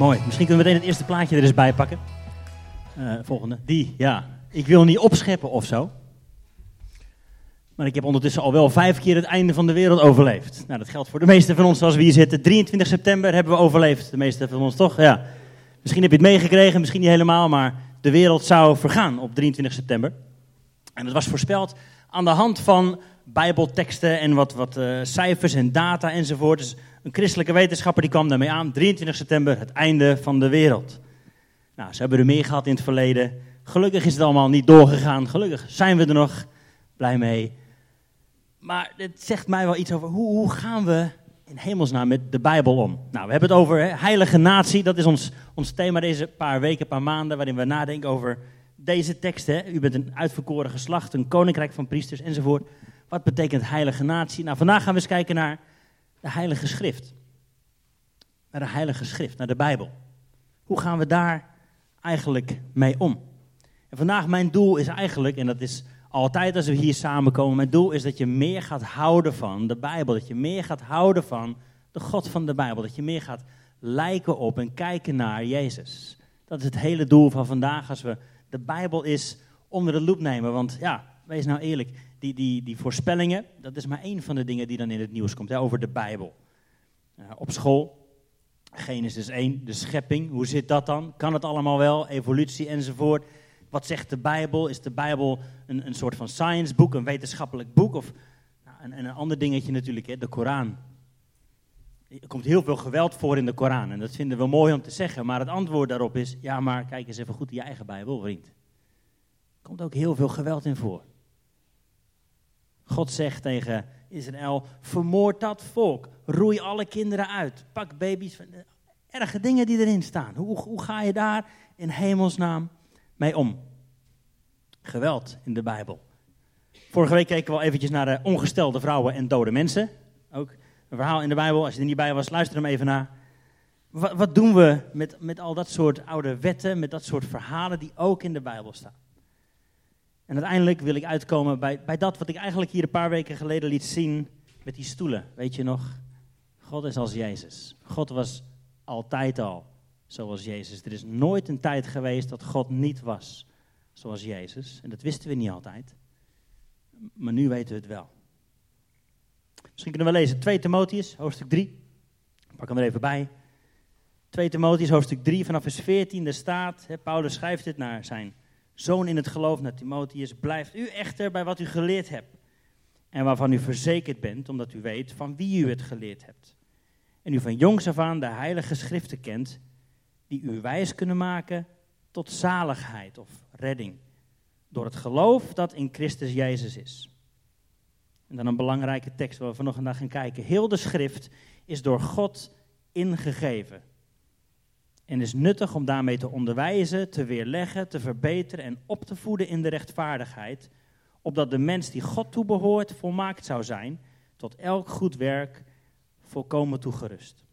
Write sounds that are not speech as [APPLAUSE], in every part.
Mooi. Misschien kunnen we meteen het eerste plaatje er eens bij pakken. Uh, volgende. Die, ja. Ik wil niet opscheppen of zo. Maar ik heb ondertussen al wel vijf keer het einde van de wereld overleefd. Nou, dat geldt voor de meeste van ons zoals we hier zitten. 23 september hebben we overleefd. De meeste van ons toch? Ja. Misschien heb je het meegekregen, misschien niet helemaal, maar de wereld zou vergaan op 23 september. En dat was voorspeld aan de hand van bijbelteksten en wat, wat uh, cijfers en data enzovoort. Dus een christelijke wetenschapper die kwam daarmee aan. 23 september, het einde van de wereld. Nou, ze hebben er meer gehad in het verleden. Gelukkig is het allemaal niet doorgegaan. Gelukkig zijn we er nog blij mee. Maar het zegt mij wel iets over hoe, hoe gaan we in hemelsnaam met de Bijbel om? Nou, we hebben het over heilige natie. Dat is ons, ons thema deze paar weken, paar maanden, waarin we nadenken over deze teksten. U bent een uitverkoren geslacht, een koninkrijk van priesters enzovoort. Wat betekent heilige natie? Nou, vandaag gaan we eens kijken naar de Heilige Schrift. Naar de Heilige Schrift, naar de Bijbel. Hoe gaan we daar eigenlijk mee om? En vandaag mijn doel is eigenlijk, en dat is altijd als we hier samenkomen, mijn doel is dat je meer gaat houden van de Bijbel. Dat je meer gaat houden van de God van de Bijbel. Dat je meer gaat lijken op en kijken naar Jezus. Dat is het hele doel van vandaag als we de Bijbel is onder de loep nemen. Want ja, wees nou eerlijk, die, die, die voorspellingen, dat is maar één van de dingen die dan in het nieuws komt, hè, over de Bijbel. Uh, op school, Genesis 1, de schepping, hoe zit dat dan? Kan het allemaal wel? Evolutie enzovoort. Wat zegt de Bijbel? Is de Bijbel een, een soort van science boek, een wetenschappelijk boek? Of nou, en, en, een ander dingetje natuurlijk, hè, de Koran. Er komt heel veel geweld voor in de Koran en dat vinden we mooi om te zeggen. Maar het antwoord daarop is, ja maar kijk eens even goed in je eigen Bijbel, vriend. Er komt ook heel veel geweld in voor. God zegt tegen Israël: vermoord dat volk, roei alle kinderen uit, pak baby's. Erge dingen die erin staan. Hoe, hoe ga je daar in hemelsnaam mee om? Geweld in de Bijbel. Vorige week keken we al eventjes naar de ongestelde vrouwen en dode mensen. Ook een verhaal in de Bijbel. Als je er niet bij was, luister hem even naar. Wat, wat doen we met, met al dat soort oude wetten, met dat soort verhalen die ook in de Bijbel staan? En uiteindelijk wil ik uitkomen bij, bij dat wat ik eigenlijk hier een paar weken geleden liet zien met die stoelen. Weet je nog? God is als Jezus. God was altijd al zoals Jezus. Er is nooit een tijd geweest dat God niet was zoals Jezus. En dat wisten we niet altijd. Maar nu weten we het wel. Misschien kunnen we lezen 2 Timotheus, hoofdstuk 3. pak hem er even bij. 2 Timotheus, hoofdstuk 3, vanaf vers 14. Daar staat, hè, Paulus schrijft dit naar zijn zoon in het geloof naar Timotheus, blijft u echter bij wat u geleerd hebt en waarvan u verzekerd bent, omdat u weet van wie u het geleerd hebt. En u van jongs af aan de heilige schriften kent, die u wijs kunnen maken tot zaligheid of redding, door het geloof dat in Christus Jezus is. En dan een belangrijke tekst waar we naar gaan kijken. Heel de schrift is door God ingegeven en is nuttig om daarmee te onderwijzen, te weerleggen, te verbeteren en op te voeden in de rechtvaardigheid, opdat de mens die God toebehoort volmaakt zou zijn, tot elk goed werk volkomen toegerust.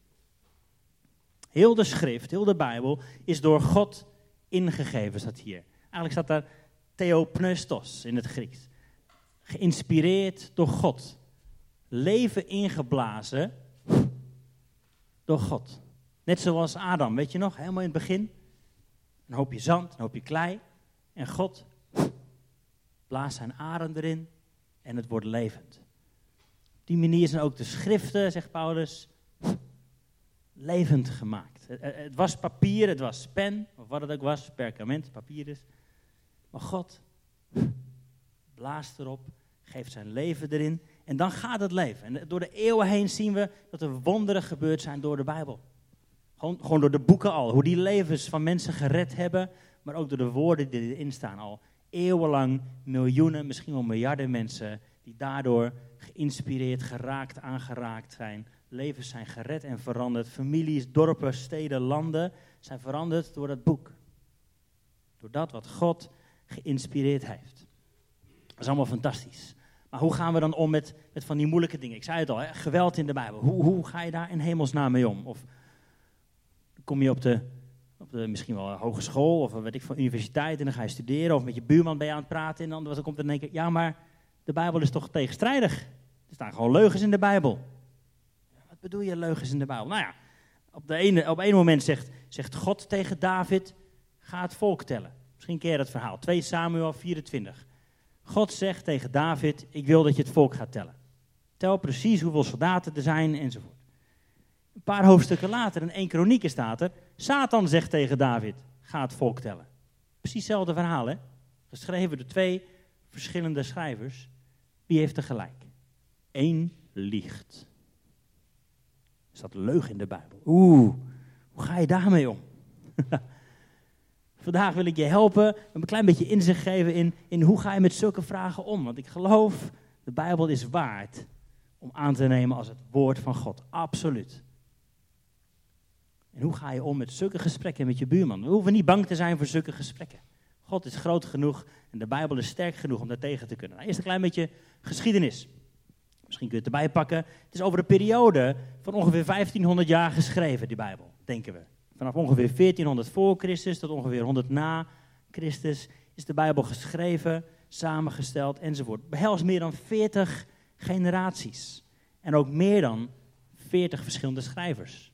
Heel de schrift, heel de Bijbel is door God ingegeven, staat hier. Eigenlijk staat daar theopneustos in het Grieks. Geïnspireerd door God. Leven ingeblazen door God. Net zoals Adam, weet je nog, helemaal in het begin. Een hoopje zand, een hoopje klei. En God blaast zijn adem erin en het wordt levend. Op die manier zijn ook de schriften, zegt Paulus, levend gemaakt. Het, was papier, het was pen, of wat het ook was, perkament, papier is. Maar God blaast erop, geeft zijn leven erin en dan gaat het leven. En door de eeuwen heen zien we dat er wonderen gebeurd zijn door de Bijbel. Gewoon, door de boeken al. Hoe die levens van mensen gered hebben. Maar ook door de woorden die erin staan al. Eeuwenlang miljoenen, misschien wel miljarden mensen. Die daardoor geïnspireerd, geraakt, aangeraakt zijn. Levens zijn gered en veranderd. Families, dorpen, steden, landen zijn veranderd door dat boek. Door dat wat God geïnspireerd heeft. Dat is allemaal fantastisch. Maar hoe gaan we dan om met, met van die moeilijke dingen? Ik zei het al, hè? geweld in de Bijbel. Hoe, hoe ga je daar in hemelsnaam mee om? Of kom je op de, op de misschien wel hogeschool of weet ik van universiteit en dan ga je studeren of met je buurman ben je aan het praten en dan, komt er in één keer, ja maar de Bijbel is toch tegenstrijdig? Er staan gewoon leugens in de Bijbel. Wat bedoel je leugens in de Bijbel? Nou ja, op, de ene, op een moment zegt, zegt God tegen David, ga het volk tellen. Misschien je dat verhaal, 2 Samuel 24. God zegt tegen David, ik wil dat je het volk gaat tellen. Tel precies hoeveel soldaten er zijn enzovoort. Een paar hoofdstukken later, in 1 Kronieken staat er, Satan zegt tegen David, ga het volk tellen. Precies hetzelfde verhaal, hè? Geschreven door twee verschillende schrijvers. Wie heeft er gelijk? Eén liegt. Er staat leugen in de Bijbel. Oeh, hoe ga je daarmee om? [LAUGHS] Vandaag wil ik je helpen, een klein beetje inzicht geven in, in hoe ga je met zulke vragen om. Want ik geloof, de Bijbel is waard om aan te nemen als het woord van God. Absoluut. En hoe ga je om met zulke gesprekken met je buurman? We hoeven niet bang te zijn voor zulke gesprekken. God is groot genoeg en de Bijbel is sterk genoeg om daar tegen te kunnen. Nou, eerst een klein beetje geschiedenis. Misschien kun je het erbij pakken. Het is over een periode van ongeveer 1500 jaar geschreven, die Bijbel, denken we. Vanaf ongeveer 1400 voor Christus tot ongeveer 100 na Christus is de Bijbel geschreven, samengesteld enzovoort. Behelst meer dan 40 generaties. En ook meer dan 40 verschillende schrijvers.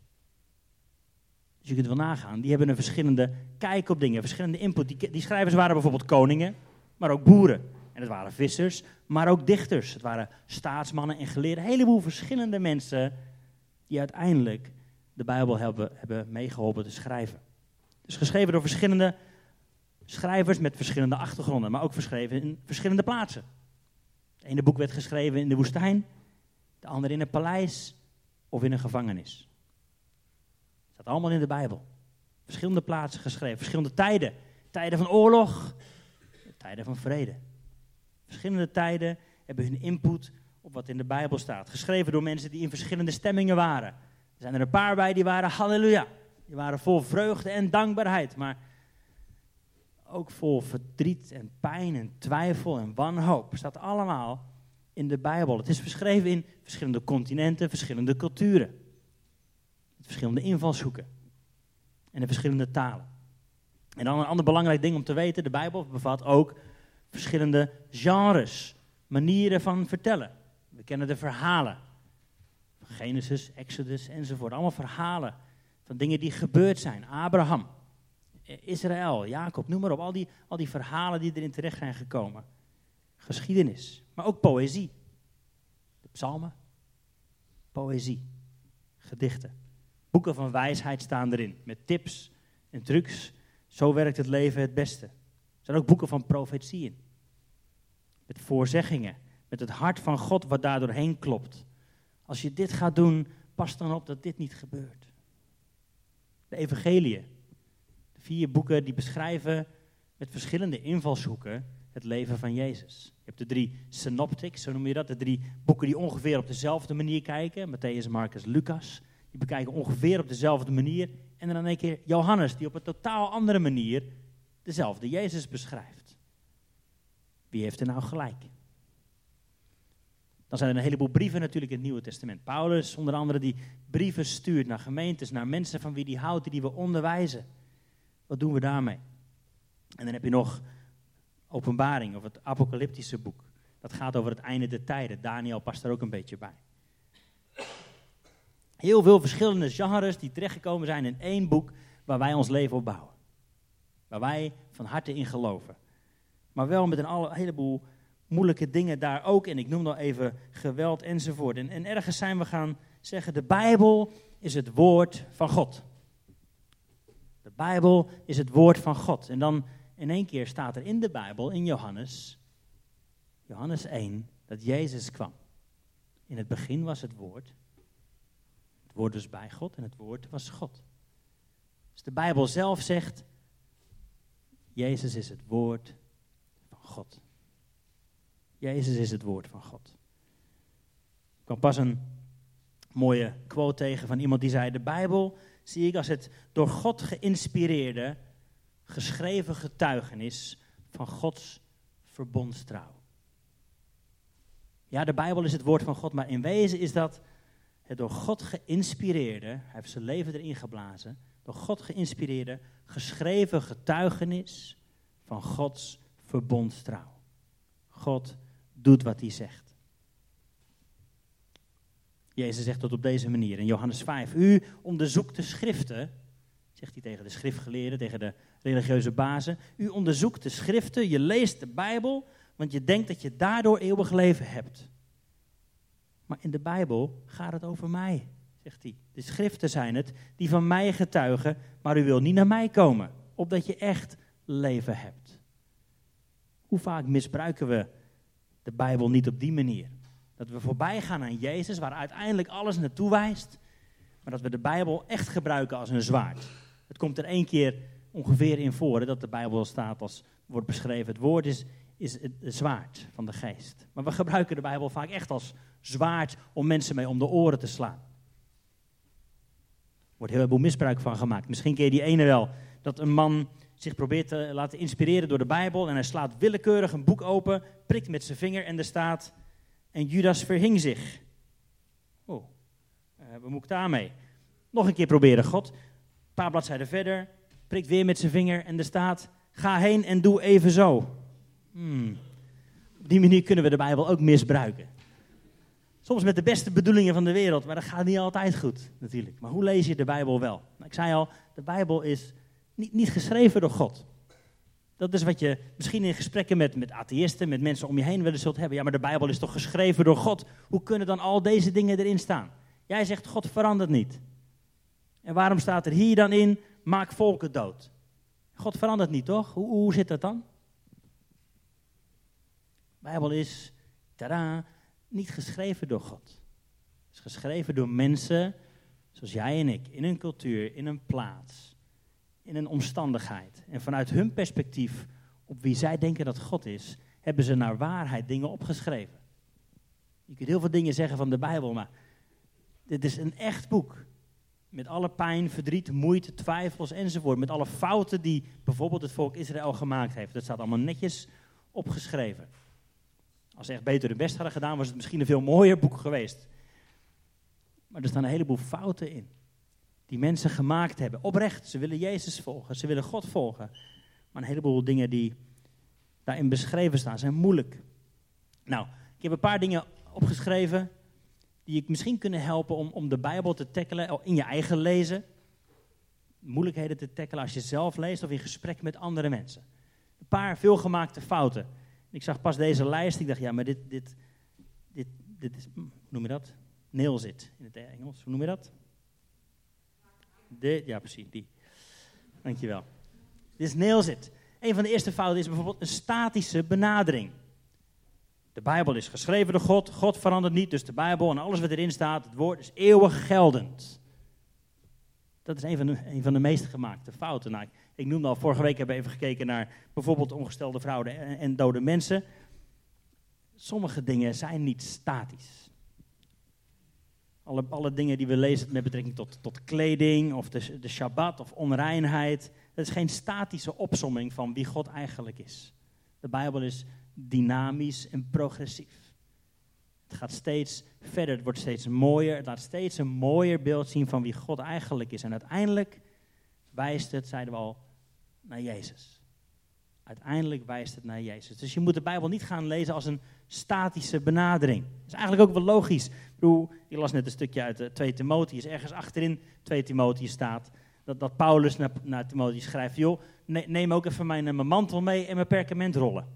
Dus je kunt wel nagaan, die hebben een verschillende kijk op dingen, verschillende input. Die, die schrijvers waren bijvoorbeeld koningen, maar ook boeren. En het waren vissers, maar ook dichters. Het waren staatsmannen en geleerden. Een heleboel verschillende mensen die uiteindelijk de Bijbel hebben, hebben meegeholpen te schrijven. Dus geschreven door verschillende schrijvers met verschillende achtergronden, maar ook geschreven in verschillende plaatsen. Het ene boek werd geschreven in de woestijn, de andere in een paleis of in een gevangenis. Staat allemaal in de Bijbel. Verschillende plaatsen geschreven, verschillende tijden. Tijden van oorlog, tijden van vrede. Verschillende tijden hebben hun input op wat in de Bijbel staat. Geschreven door mensen die in verschillende stemmingen waren. Er zijn er een paar bij die waren halleluja. Die waren vol vreugde en dankbaarheid. Maar ook vol verdriet en pijn en twijfel en wanhoop. Staat allemaal in de Bijbel. Het is beschreven in verschillende continenten, verschillende culturen. Verschillende invalshoeken. En in verschillende talen. En dan een ander belangrijk ding om te weten: de Bijbel bevat ook verschillende genres, manieren van vertellen. We kennen de verhalen. Genesis, Exodus enzovoort. Allemaal verhalen van dingen die gebeurd zijn. Abraham, Israël, Jacob, noem maar op. Al die, al die verhalen die erin terecht zijn gekomen. Geschiedenis, maar ook poëzie. De psalmen, poëzie, gedichten. Boeken van wijsheid staan erin, met tips en trucs. Zo werkt het leven het beste. Er zijn ook boeken van profetieën. Met voorzeggingen. Met het hart van God wat daardoor heen klopt. Als je dit gaat doen, pas dan op dat dit niet gebeurt. De evangeliën. De vier boeken die beschrijven met verschillende invalshoeken het leven van Jezus. Je hebt de drie synoptics, zo noem je dat. De drie boeken die ongeveer op dezelfde manier kijken. Matthäus, Marcus, Lucas. Die bekijken ongeveer op dezelfde manier. En dan in keer Johannes, die op een totaal andere manier dezelfde Jezus beschrijft. Wie heeft er nou gelijk? Dan zijn er een heleboel brieven natuurlijk in het Nieuwe Testament. Paulus, onder andere, die brieven stuurt naar gemeentes, naar mensen van wie die houdt, die we onderwijzen. Wat doen we daarmee? En dan heb je nog Openbaring of het Apocalyptische boek. Dat gaat over het einde der tijden. Daniel past er ook een beetje bij. Heel veel verschillende genres die terechtgekomen zijn in één boek waar wij ons leven op bouwen. Waar wij van harte in geloven. Maar wel met een heleboel moeilijke dingen daar ook. En ik noem nog even geweld enzovoort. En, en ergens zijn we gaan zeggen, de Bijbel is het woord van God. De Bijbel is het woord van God. En dan in één keer staat er in de Bijbel, in Johannes, Johannes 1, dat Jezus kwam. In het begin was het woord. Het woord was bij God en het woord was God. Dus de Bijbel zelf zegt, Jezus is het woord van God. Jezus is het woord van God. Ik kwam pas een mooie quote tegen van iemand die zei: De Bijbel zie ik als het door God geïnspireerde, geschreven getuigenis van Gods verbondstrouw. Ja, de Bijbel is het woord van God, maar in wezen is dat het door God geïnspireerde, hij heeft zijn leven erin geblazen, door God geïnspireerde, geschreven getuigenis van Gods verbondstrouw. God doet wat hij zegt. Jezus zegt dat op deze manier in Johannes 5. U onderzoekt de schriften, zegt hij tegen de schriftgeleerden, tegen de religieuze bazen. U onderzoekt de schriften, je leest de Bijbel, want je denkt dat je daardoor eeuwig leven hebt. Maar in de Bijbel gaat het over mij, zegt hij. De schriften zijn het die van mij getuigen, maar u wil niet naar mij komen, opdat je echt leven hebt. Hoe vaak misbruiken we de Bijbel niet op die manier? Dat we voorbij gaan aan Jezus, waar uiteindelijk alles naartoe wijst, maar dat we de Bijbel echt gebruiken als een zwaard. Het komt er één keer ongeveer in voor dat de Bijbel staat als wordt beschreven. Het woord is, is het zwaard van de geest. Maar we gebruiken de Bijbel vaak echt als zwaard om mensen mee om de oren te slaan. Er wordt heel veel misbruik van gemaakt. Misschien ken je die ene wel, dat een man zich probeert te laten inspireren door de Bijbel en hij slaat willekeurig een boek open, prikt met zijn vinger en er staat, en Judas verhing zich. Oh, uh, wat moet daarmee? Nog een keer proberen, God. Een paar bladzijden verder, prikt weer met zijn vinger en er staat, ga heen en doe even zo. Hmm. Op die manier kunnen we de Bijbel ook misbruiken. Soms met de beste bedoelingen van de wereld, maar dat gaat niet altijd goed natuurlijk. Maar hoe lees je de Bijbel wel? Nou, ik zei al, de Bijbel is niet, niet geschreven door God. Dat is wat je misschien in gesprekken met, met atheïsten, met mensen om je heen wel eens zult hebben. Ja, maar de Bijbel is toch geschreven door God? Hoe kunnen dan al deze dingen erin staan? Jij zegt, God verandert niet. En waarom staat er hier dan in, maak volken dood? God verandert niet, toch? Hoe, hoe zit dat dan? Bijbel is, tada, niet geschreven door God. Het is geschreven door mensen zoals jij en ik, in een cultuur, in een plaats, in een omstandigheid. En vanuit hun perspectief, op wie zij denken dat God is, hebben ze naar waarheid dingen opgeschreven. Je kunt heel veel dingen zeggen van de Bijbel, maar dit is een echt boek. Met alle pijn, verdriet, moeite, twijfels enzovoort. Met alle fouten die bijvoorbeeld het volk Israël gemaakt heeft. Dat staat allemaal netjes opgeschreven. Als ze echt beter hun best hadden gedaan, was het misschien een veel mooier boek geweest. Maar er staan een heleboel fouten in. Die mensen gemaakt hebben. Oprecht, ze willen Jezus volgen, ze willen God volgen. Maar een heleboel dingen die daarin beschreven staan, zijn moeilijk. Nou, ik heb een paar dingen opgeschreven die ik misschien kunnen helpen om, om de Bijbel te tackelen in je eigen lezen. Moeilijkheden te tackelen als je zelf leest of in gesprek met andere mensen. Een paar veelgemaakte fouten. Ik zag pas deze lijst. Ik dacht, ja, maar dit, dit, dit, dit is, hoe noem je dat? Nail zit in het Engels. Hoe noem je dat? De, ja, precies, die. Dankjewel. Dit is nail zit. Een van de eerste fouten is bijvoorbeeld een statische benadering. De Bijbel is geschreven door God. God verandert niet, dus de Bijbel en alles wat erin staat, het woord is eeuwig geldend. Dat is een van de, een van de meest gemaakte fouten. Nou, noemde al, vorige week hebben we even gekeken naar bijvoorbeeld ongestelde vrouwen en, en dode mensen. Sommige dingen zijn niet statisch. Alle, alle dingen die we lezen met betrekking tot, tot kleding of de, de Shabbat of onreinheid. Dat is geen statische opsomming van wie God eigenlijk is. De Bijbel is dynamisch en progressief. Het gaat steeds verder, het wordt steeds mooier. Het laat steeds een mooier beeld zien van wie God eigenlijk is. En uiteindelijk wijst het, zeiden we al, naar Jezus. Uiteindelijk wijst het naar Jezus. Dus je moet de Bijbel niet gaan lezen als een statische benadering. Dat is eigenlijk ook wel logisch. Ik, las net een stukje uit 2 eh, Timotheus. Ergens achterin 2 Timotheus staat dat, dat Paulus naar, naar Timotheus schrijft: joh, neem ook even mijn, eh, mijn mantel mee en mijn perkamentrollen.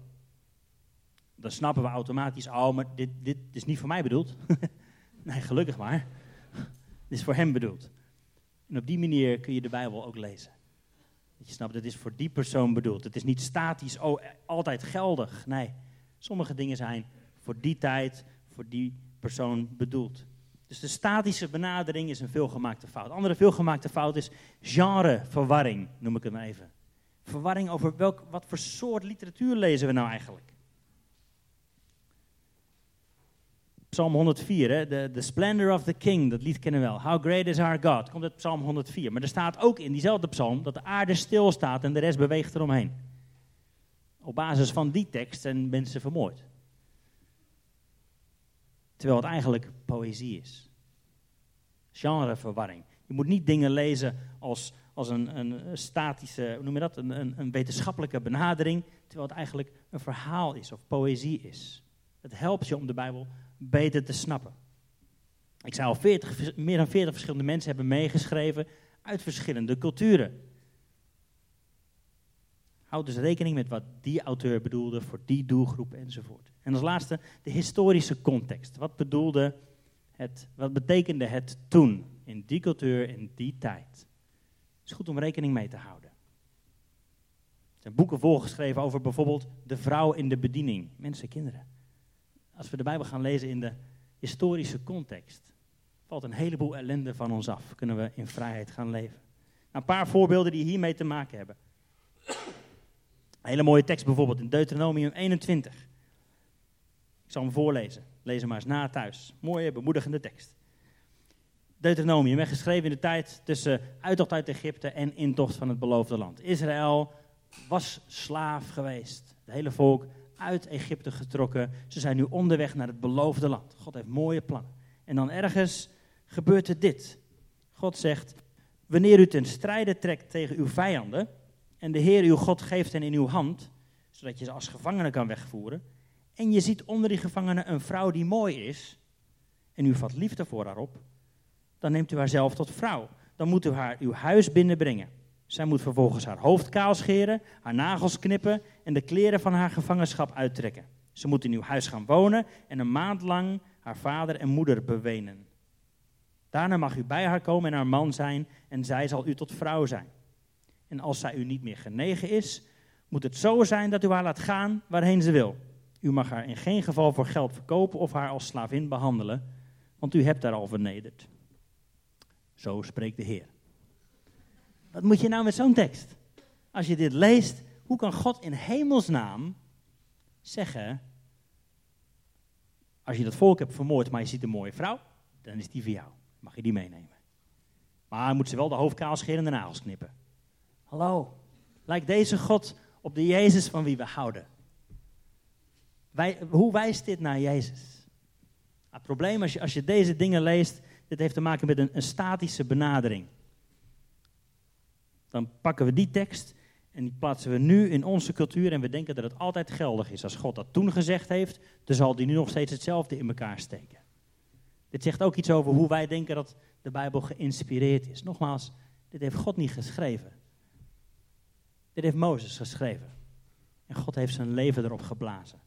Dan snappen we automatisch: oh, maar dit, dit is niet voor mij bedoeld. [LAUGHS] nee, gelukkig maar. [LAUGHS] Dit is voor hem bedoeld. En op die manier kun je de Bijbel ook lezen. Dat je snapt, het is voor die persoon bedoeld. Het is niet statisch, oh, altijd geldig. Nee, sommige dingen zijn voor die tijd, voor die persoon bedoeld. Dus de statische benadering is een veelgemaakte fout. Andere veelgemaakte fout is genreverwarring, noem ik het maar even. Verwarring over welk, wat voor soort literatuur lezen we nou eigenlijk? Psalm 104, hè? The, Splendor of the King, dat lied kennen we wel. How Great is Our God, komt uit Psalm 104. Maar er staat ook in diezelfde psalm dat de aarde stilstaat en de rest beweegt eromheen. Op basis van die tekst zijn mensen vermoord. Terwijl het eigenlijk poëzie is. Genreverwarring. Je moet niet dingen lezen als, als een, een statische, hoe noem je dat, een, een wetenschappelijke benadering, terwijl het eigenlijk een verhaal is of poëzie is. Het helpt je om de Bijbel beter te snappen. Ik zei al, 40, meer dan 40 verschillende mensen hebben meegeschreven uit verschillende culturen. Houd dus rekening met wat die auteur bedoelde voor die doelgroep enzovoort. En als laatste de historische context. Wat bedoelde het, wat betekende het toen, in die cultuur, in die tijd? Het is goed om rekening mee te houden. Er zijn boeken volgeschreven over bijvoorbeeld de vrouw in de bediening, mensen, kinderen. Als we de Bijbel gaan lezen in de historische context, valt een heleboel ellende van ons af. Kunnen we in vrijheid gaan leven. Nou, een paar voorbeelden die hiermee te maken hebben. Een hele mooie tekst bijvoorbeeld in Deuteronomium 21. Ik zal hem voorlezen. Lees hem maar eens na thuis. Mooie, bemoedigende tekst. Deuteronomium werd geschreven in de tijd tussen uittocht uit Egypte en intocht van het beloofde land. Israël was slaaf geweest. Het hele volk uit Egypte getrokken. Ze zijn nu onderweg naar het beloofde land. God heeft mooie plannen. En dan ergens gebeurt er dit. God zegt, wanneer u ten strijde trekt tegen uw vijanden en de Heer uw God geeft hen in uw hand, zodat je ze als gevangenen kan wegvoeren, en je ziet onder die gevangenen een vrouw die mooi is, en u vat liefde voor haar op, dan neemt u haar zelf tot vrouw. Dan moet u haar uw huis binnenbrengen. Zij moet vervolgens haar hoofd kaal scheren, haar nagels knippen en de kleren van haar gevangenschap uittrekken. Ze moet in uw huis gaan wonen en een maand lang haar vader en moeder bewenen. Daarna mag u bij haar komen en haar man zijn en zij zal u tot vrouw zijn. En als zij u niet meer genegen is, moet het zo zijn dat u haar laat gaan waarheen ze wil. U mag haar in geen geval voor geld verkopen of haar als slavin behandelen, want u hebt haar al vernederd. Zo spreekt de Heer. Wat moet je nou met zo'n tekst? Als je dit leest, hoe kan God in hemelsnaam zeggen, als je dat volk hebt vermoord, maar je ziet een mooie vrouw, dan is die voor jou. Mag je die meenemen. Maar moet ze wel de hoofd kaal scheren en de nagels knippen. Hallo, lijkt deze God op de Jezus van wie we houden? Wij, hoe wijst dit naar Jezus? Het probleem als je, als je deze dingen leest, dit heeft te maken met een, een statische benadering. Dan pakken we die tekst en die plaatsen we nu in onze cultuur en we denken dat het altijd geldig is. Als God dat toen gezegd heeft, dan zal die nu nog steeds hetzelfde in elkaar steken. Dit zegt ook iets over hoe wij denken dat de Bijbel geïnspireerd is. Nogmaals, dit heeft God niet geschreven. Dit heeft Mozes geschreven. En God heeft zijn leven erop geblazen.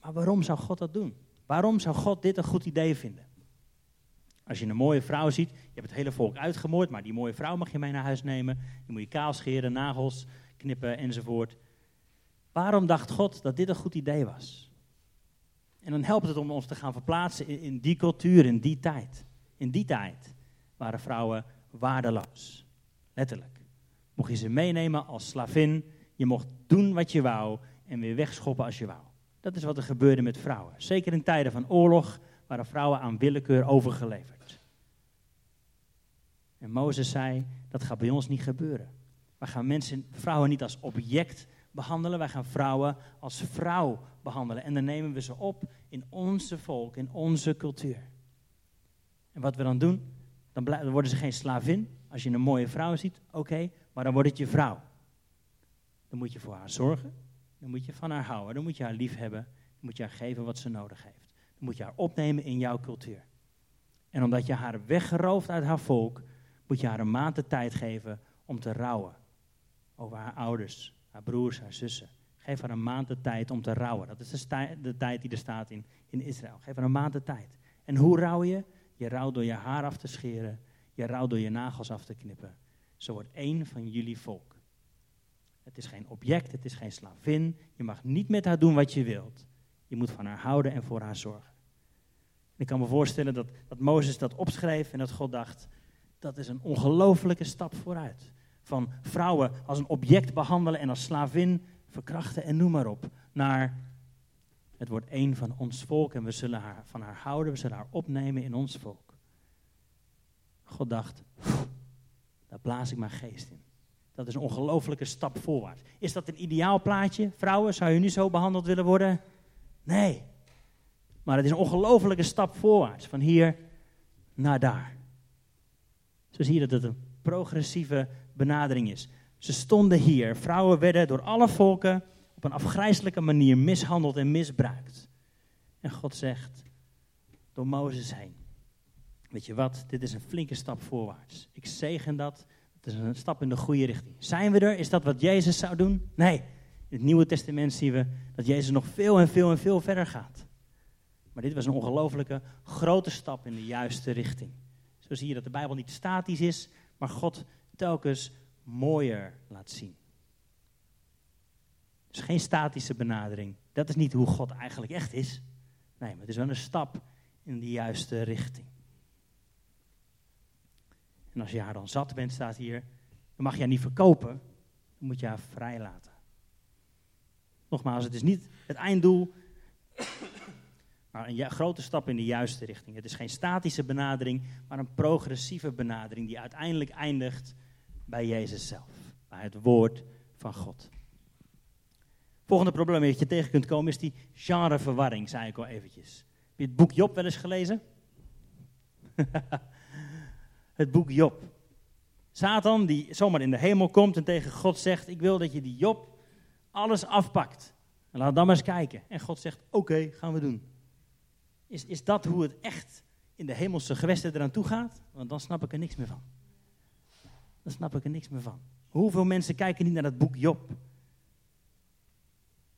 Maar waarom zou God dat doen? Waarom zou God dit een goed idee vinden? Als je een mooie vrouw ziet, je hebt het hele volk uitgemoord, maar die mooie vrouw mag je mee naar huis nemen. Die moet je kaal scheren, nagels knippen enzovoort. Waarom dacht God dat dit een goed idee was? En dan helpt het om ons te gaan verplaatsen in, in die cultuur, in die tijd. In die tijd waren vrouwen waardeloos. Letterlijk. Mocht je ze meenemen als slavin, je mocht doen wat je wou en weer wegschoppen als je wou. Dat is wat er gebeurde met vrouwen. Zeker in tijden van oorlog waren vrouwen aan willekeur overgeleverd. En Mozes zei, dat gaat bij ons niet gebeuren. Wij gaan mensen, vrouwen niet als object behandelen, wij gaan vrouwen als vrouw behandelen. En dan nemen we ze op in onze volk, in onze cultuur. En wat we dan doen, dan, worden ze geen slavin. Als je een mooie vrouw ziet, oké, maar dan wordt het je vrouw. Dan moet je voor haar zorgen, dan moet je van haar houden, dan moet je haar lief hebben, dan moet je haar geven wat ze nodig heeft. Moet je haar opnemen in jouw cultuur. En omdat je haar weggerooft uit haar volk, moet je haar een maand de tijd geven om te rouwen over haar ouders, haar broers, haar zussen. Geef haar een maand de tijd om te rouwen. Dat is de, tijd die er staat in, in Israël. Geef haar een maand de tijd. En hoe rouw je? Je rouwt door je haar af te scheren. Je rouwt door je nagels af te knippen. Zo wordt één van jullie volk. Het is geen object, het is geen slavin. Je mag niet met haar doen wat je wilt. Je moet van haar houden en voor haar zorgen. Ik kan me voorstellen dat, dat Mozes dat opschreef en dat God dacht, dat is een ongelofelijke stap vooruit. Van vrouwen als een object behandelen en als slavin verkrachten en noem maar op. Naar het wordt één van ons volk en we zullen haar, van haar houden, we zullen haar opnemen in ons volk. God dacht, daar blaas ik mijn geest in. Dat is een ongelofelijke stap voorwaarts. Is dat een ideaal plaatje? Vrouwen, zou je nu zo behandeld willen worden? Nee. Maar het is een ongelofelijke stap voorwaarts, van hier naar daar. Zo zie je dat het een progressieve benadering is. Ze stonden hier. Vrouwen werden door alle volken op een afgrijzelijke manier mishandeld en misbruikt. En God zegt door Mozes heen: weet je wat, dit is een flinke stap voorwaarts. Ik zegen dat, het is een stap in de goede richting. Zijn we er? Is dat wat Jezus zou doen? Nee. In het Nieuwe Testament zien we dat Jezus nog veel en veel en veel verder gaat. Maar dit was een ongelofelijke grote stap in de juiste richting. Zo zie je dat de Bijbel niet statisch is, maar God telkens mooier laat zien. Dus geen statische benadering. Dat is niet hoe God eigenlijk echt is. Nee, maar het is wel een stap in de juiste richting. En als je haar dan zat bent, staat hier, dan mag je haar niet verkopen, dan moet je haar vrijlaten. Nogmaals, het is niet het einddoel, maar een grote stap in de juiste richting. Het is geen statische benadering, maar een progressieve benadering die uiteindelijk eindigt bij Jezus zelf, bij het woord van God. Volgende probleem dat je tegen kunt komen is die genreverwarring, zei ik al eventjes. Heb je het boek Job wel eens gelezen? [LAUGHS] het boek Job. Satan die zomaar in de hemel komt en tegen God zegt, ik wil dat je die Job alles afpakt. En laat dan maar eens kijken. En God zegt, oké, gaan we doen. Is, is dat hoe het echt in de hemelse gewesten eraan toe gaat? Want dan snap ik er niks meer van. Dan snap ik er niks meer van. Hoeveel mensen kijken niet naar dat boek Job?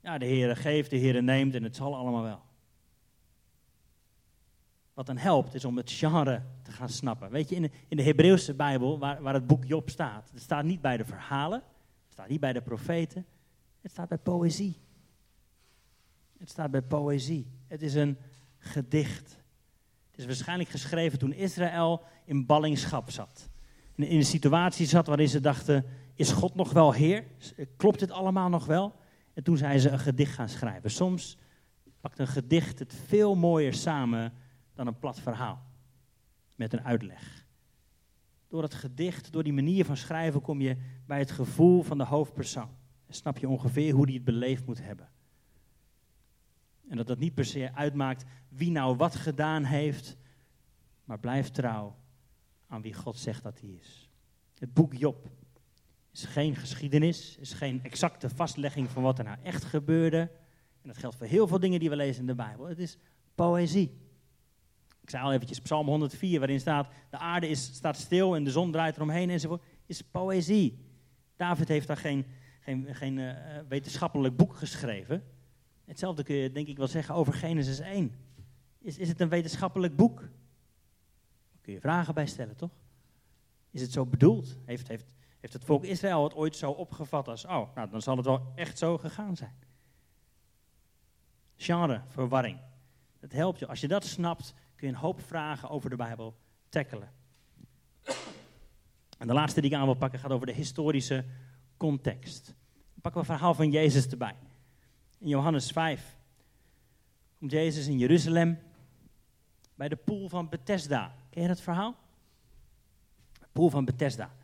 Ja, de Heere geeft, de Heere neemt en het zal allemaal wel. Wat dan helpt, is om het genre te gaan snappen. Weet je, in de, in de Hebreeuwse Bijbel, waar, waar het boek Job staat, het staat niet bij de verhalen, het staat niet bij de profeten, het staat bij poëzie. Het staat bij poëzie. Het is een gedicht. Het is waarschijnlijk geschreven toen Israël in ballingschap zat. En in een situatie zat waarin ze dachten, is God nog wel Heer? Klopt dit allemaal nog wel? En toen zijn ze een gedicht gaan schrijven. Soms pakt een gedicht het veel mooier samen dan een plat verhaal. Met een uitleg. Door het gedicht, door die manier van schrijven, kom je bij het gevoel van de hoofdpersoon. En snap je ongeveer hoe die het beleefd moet hebben. En dat dat niet per se uitmaakt wie nou wat gedaan heeft, maar blijf trouw aan wie God zegt dat hij is. Het boek Job is geen geschiedenis, is geen exacte vastlegging van wat er nou echt gebeurde. En dat geldt voor heel veel dingen die we lezen in de Bijbel. Het is poëzie. Ik zei al eventjes Psalm 104, waarin staat, de aarde is, staat stil en de zon draait eromheen enzovoort. Is poëzie. David heeft daar geen, geen, geen uh, wetenschappelijk boek geschreven. Hetzelfde kun je denk ik wel zeggen over Genesis 1. Is, is het een wetenschappelijk boek? Daar kun je vragen bij stellen, toch? Is het zo bedoeld? Heeft, heeft, heeft het volk Israël het ooit zo opgevat als, oh, nou, dan zal het wel echt zo gegaan zijn. Genre, verwarring. Dat helpt je. Als je dat snapt, kun je een hoop vragen over de Bijbel tackelen. En de laatste die ik aan wil pakken gaat over de historische context. Dan pakken we het verhaal van Jezus erbij. In Johannes 5 komt Jezus in Jeruzalem bij de poel van Bethesda. Ken je dat verhaal? De poel van Bethesda.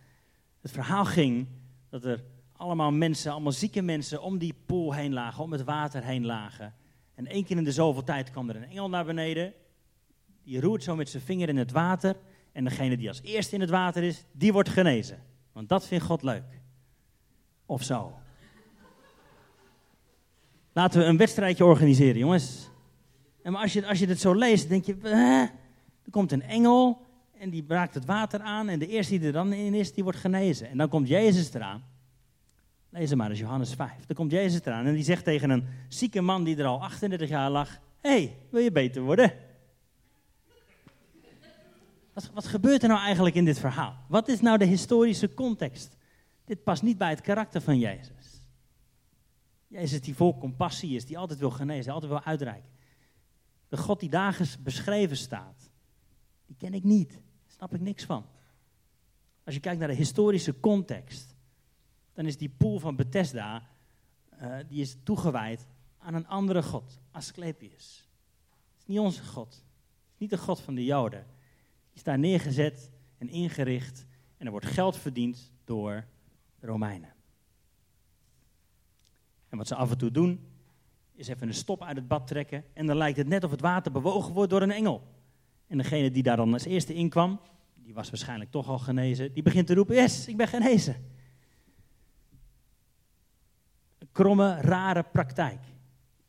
Het verhaal ging dat er allemaal mensen, allemaal zieke mensen om die poel heen lagen, om het water heen lagen. En één keer in de zoveel tijd kwam er een engel naar beneden. Die roert zo met zijn vinger in het water. En degene die als eerste in het water is, die wordt genezen. Want dat vindt God leuk. Of zo. Laten we een wedstrijdje organiseren, jongens. En maar als je, als je dit zo leest, denk je, er komt een engel en die raakt het water aan en de eerste die er dan in is, die wordt genezen. En dan komt Jezus eraan. Lees maar, is Johannes 5. Dan komt Jezus eraan en die zegt tegen een zieke man die er al 38 jaar lag, hé, hey, wil je beter worden? Wat, wat gebeurt er nou eigenlijk in dit verhaal? Wat is nou de historische context? Dit past niet bij het karakter van Jezus. Jezus die vol compassie is, die altijd wil genezen, die altijd wil uitreiken. De God die daar beschreven staat, die ken ik niet. Daar snap ik niks van. Als je kijkt naar de historische context, dan is die poel van Bethesda, uh, die is toegewijd aan een andere God, Asclepius. Het is niet onze God. Het is niet de God van de Joden. Die is daar neergezet en ingericht en er wordt geld verdiend door de Romeinen. En wat ze af en toe doen, is even een stop uit het bad trekken en dan lijkt het net of het water bewogen wordt door een engel. En degene die daar dan als eerste in kwam, die was waarschijnlijk toch al genezen, die begint te roepen, yes, ik ben genezen. Een kromme, rare praktijk,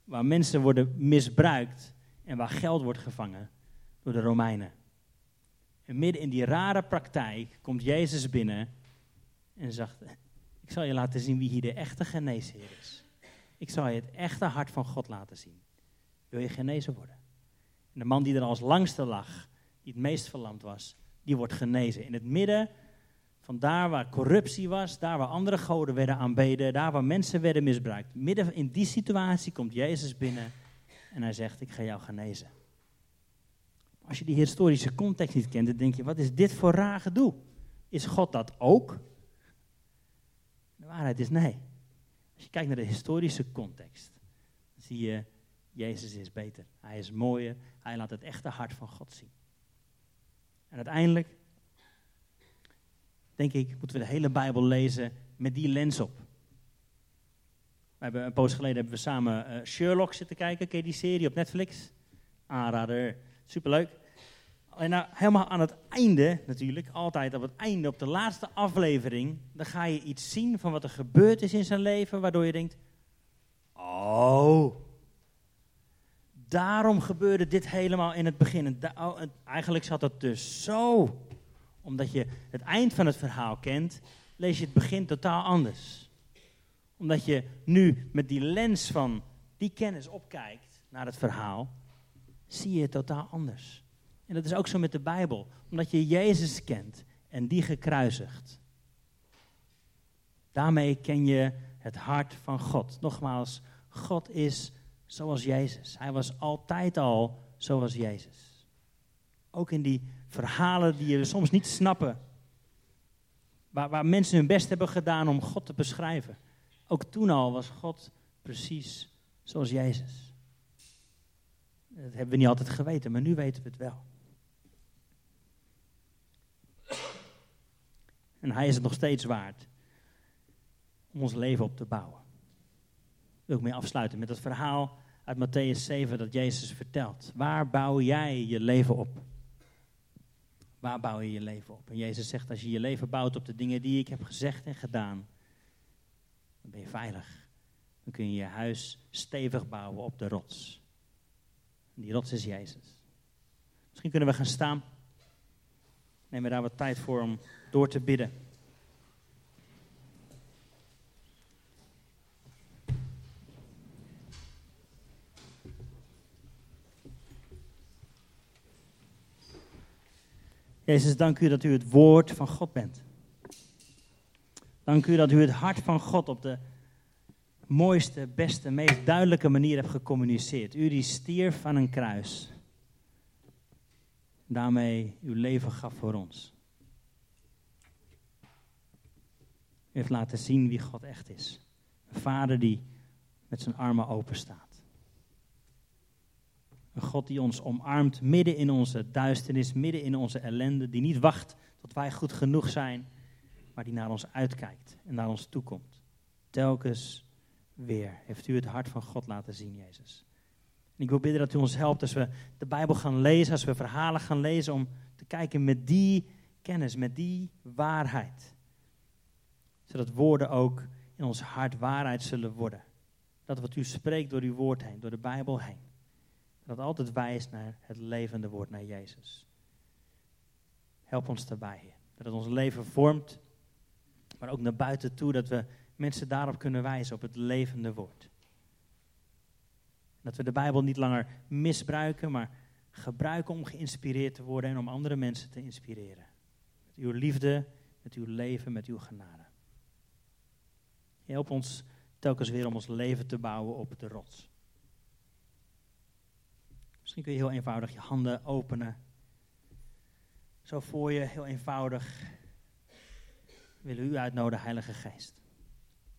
waar mensen worden misbruikt en waar geld wordt gevangen door de Romeinen. En midden in die rare praktijk komt Jezus binnen en zegt, ik zal je laten zien wie hier de echte geneesheer is. Ik zal je het echte hart van God laten zien. Wil je genezen worden? En de man die er als langste lag, die het meest verlamd was, die wordt genezen. In het midden van daar waar corruptie was, daar waar andere goden werden aanbeden, daar waar mensen werden misbruikt. Midden in die situatie komt Jezus binnen en hij zegt, ik ga jou genezen. Als je die historische context niet kent, dan denk je, wat is dit voor raar gedoe? Is God dat ook? De waarheid is nee. Als je kijkt naar de historische context, dan zie je, Jezus is beter. Hij is mooier. Hij laat het echte hart van God zien. En uiteindelijk, denk ik, moeten we de hele Bijbel lezen met die lens op. We hebben, een poos geleden hebben we samen uh, Sherlock zitten kijken. Ken die serie op Netflix? Aanrader, superleuk. En nou, helemaal aan het einde natuurlijk, altijd op het einde, op de laatste aflevering, dan ga je iets zien van wat er gebeurd is in zijn leven, waardoor je denkt, oh, daarom gebeurde dit helemaal in het begin. En oh, eigenlijk zat het dus zo. Omdat je het eind van het verhaal kent, lees je het begin totaal anders. Omdat je nu met die lens van die kennis opkijkt naar het verhaal, zie je het totaal anders. En dat is ook zo met de Bijbel. Omdat je Jezus kent en die gekruisigd. Daarmee ken je het hart van God. Nogmaals, God is zoals Jezus. Hij was altijd al zoals Jezus. Ook in die verhalen die je soms niet snappen. Waar, waar mensen hun best hebben gedaan om God te beschrijven. Ook toen al was God precies zoals Jezus. Dat hebben we niet altijd geweten, maar nu weten we het wel. En hij is het nog steeds waard om ons leven op te bouwen. Wil ik mee afsluiten met het verhaal uit Matthäus 7 dat Jezus vertelt. Waar bouw jij je leven op? Waar bouw je je leven op? En Jezus zegt, als je je leven bouwt op de dingen die ik heb gezegd en gedaan, dan ben je veilig. Dan kun je je huis stevig bouwen op de rots. En die rots is Jezus. Misschien kunnen we gaan staan. Neem we daar wat tijd voor om door te bidden. Jezus, dank u dat u het woord van God bent. Dank u dat u het hart van God op de mooiste, beste, meest duidelijke manier hebt gecommuniceerd. U die stierf van een kruis. Daarmee uw leven gaf voor ons. U heeft laten zien wie God echt is. Een vader die met zijn armen open staat. Een God die ons omarmt midden in onze duisternis, midden in onze ellende. Die niet wacht tot wij goed genoeg zijn, maar die naar ons uitkijkt en naar ons toekomt. Telkens weer heeft u het hart van God laten zien, Jezus. Ik wil bidden dat u ons helpt als we de Bijbel gaan lezen, als we verhalen gaan lezen, om te kijken met die kennis, met die waarheid. Zodat woorden ook in ons hart waarheid zullen worden. Dat wat u spreekt door uw woord heen, door de Bijbel heen dat altijd wijst naar het levende woord, naar Jezus. Help ons daarbij, Dat het ons leven vormt, maar ook naar buiten toe, dat we mensen daarop kunnen wijzen, op het levende woord. Dat we de Bijbel niet langer misbruiken, maar gebruiken om geïnspireerd te worden en om andere mensen te inspireren. Met uw liefde, met uw leven, met uw genade. Help ons telkens weer om ons leven te bouwen op de rots. Misschien kun je heel eenvoudig je handen openen. Zo voor je, heel eenvoudig. Willen u uitnodigen, Heilige Geest.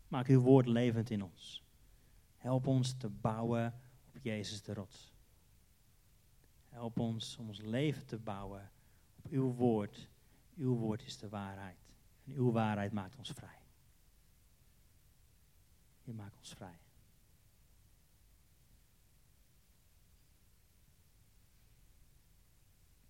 Maak uw woord levend in ons. Help ons te bouwen op Jezus de rots. Help ons om ons leven te bouwen op uw woord. Uw woord is de waarheid. En uw waarheid maakt ons vrij. Je maakt ons vrij.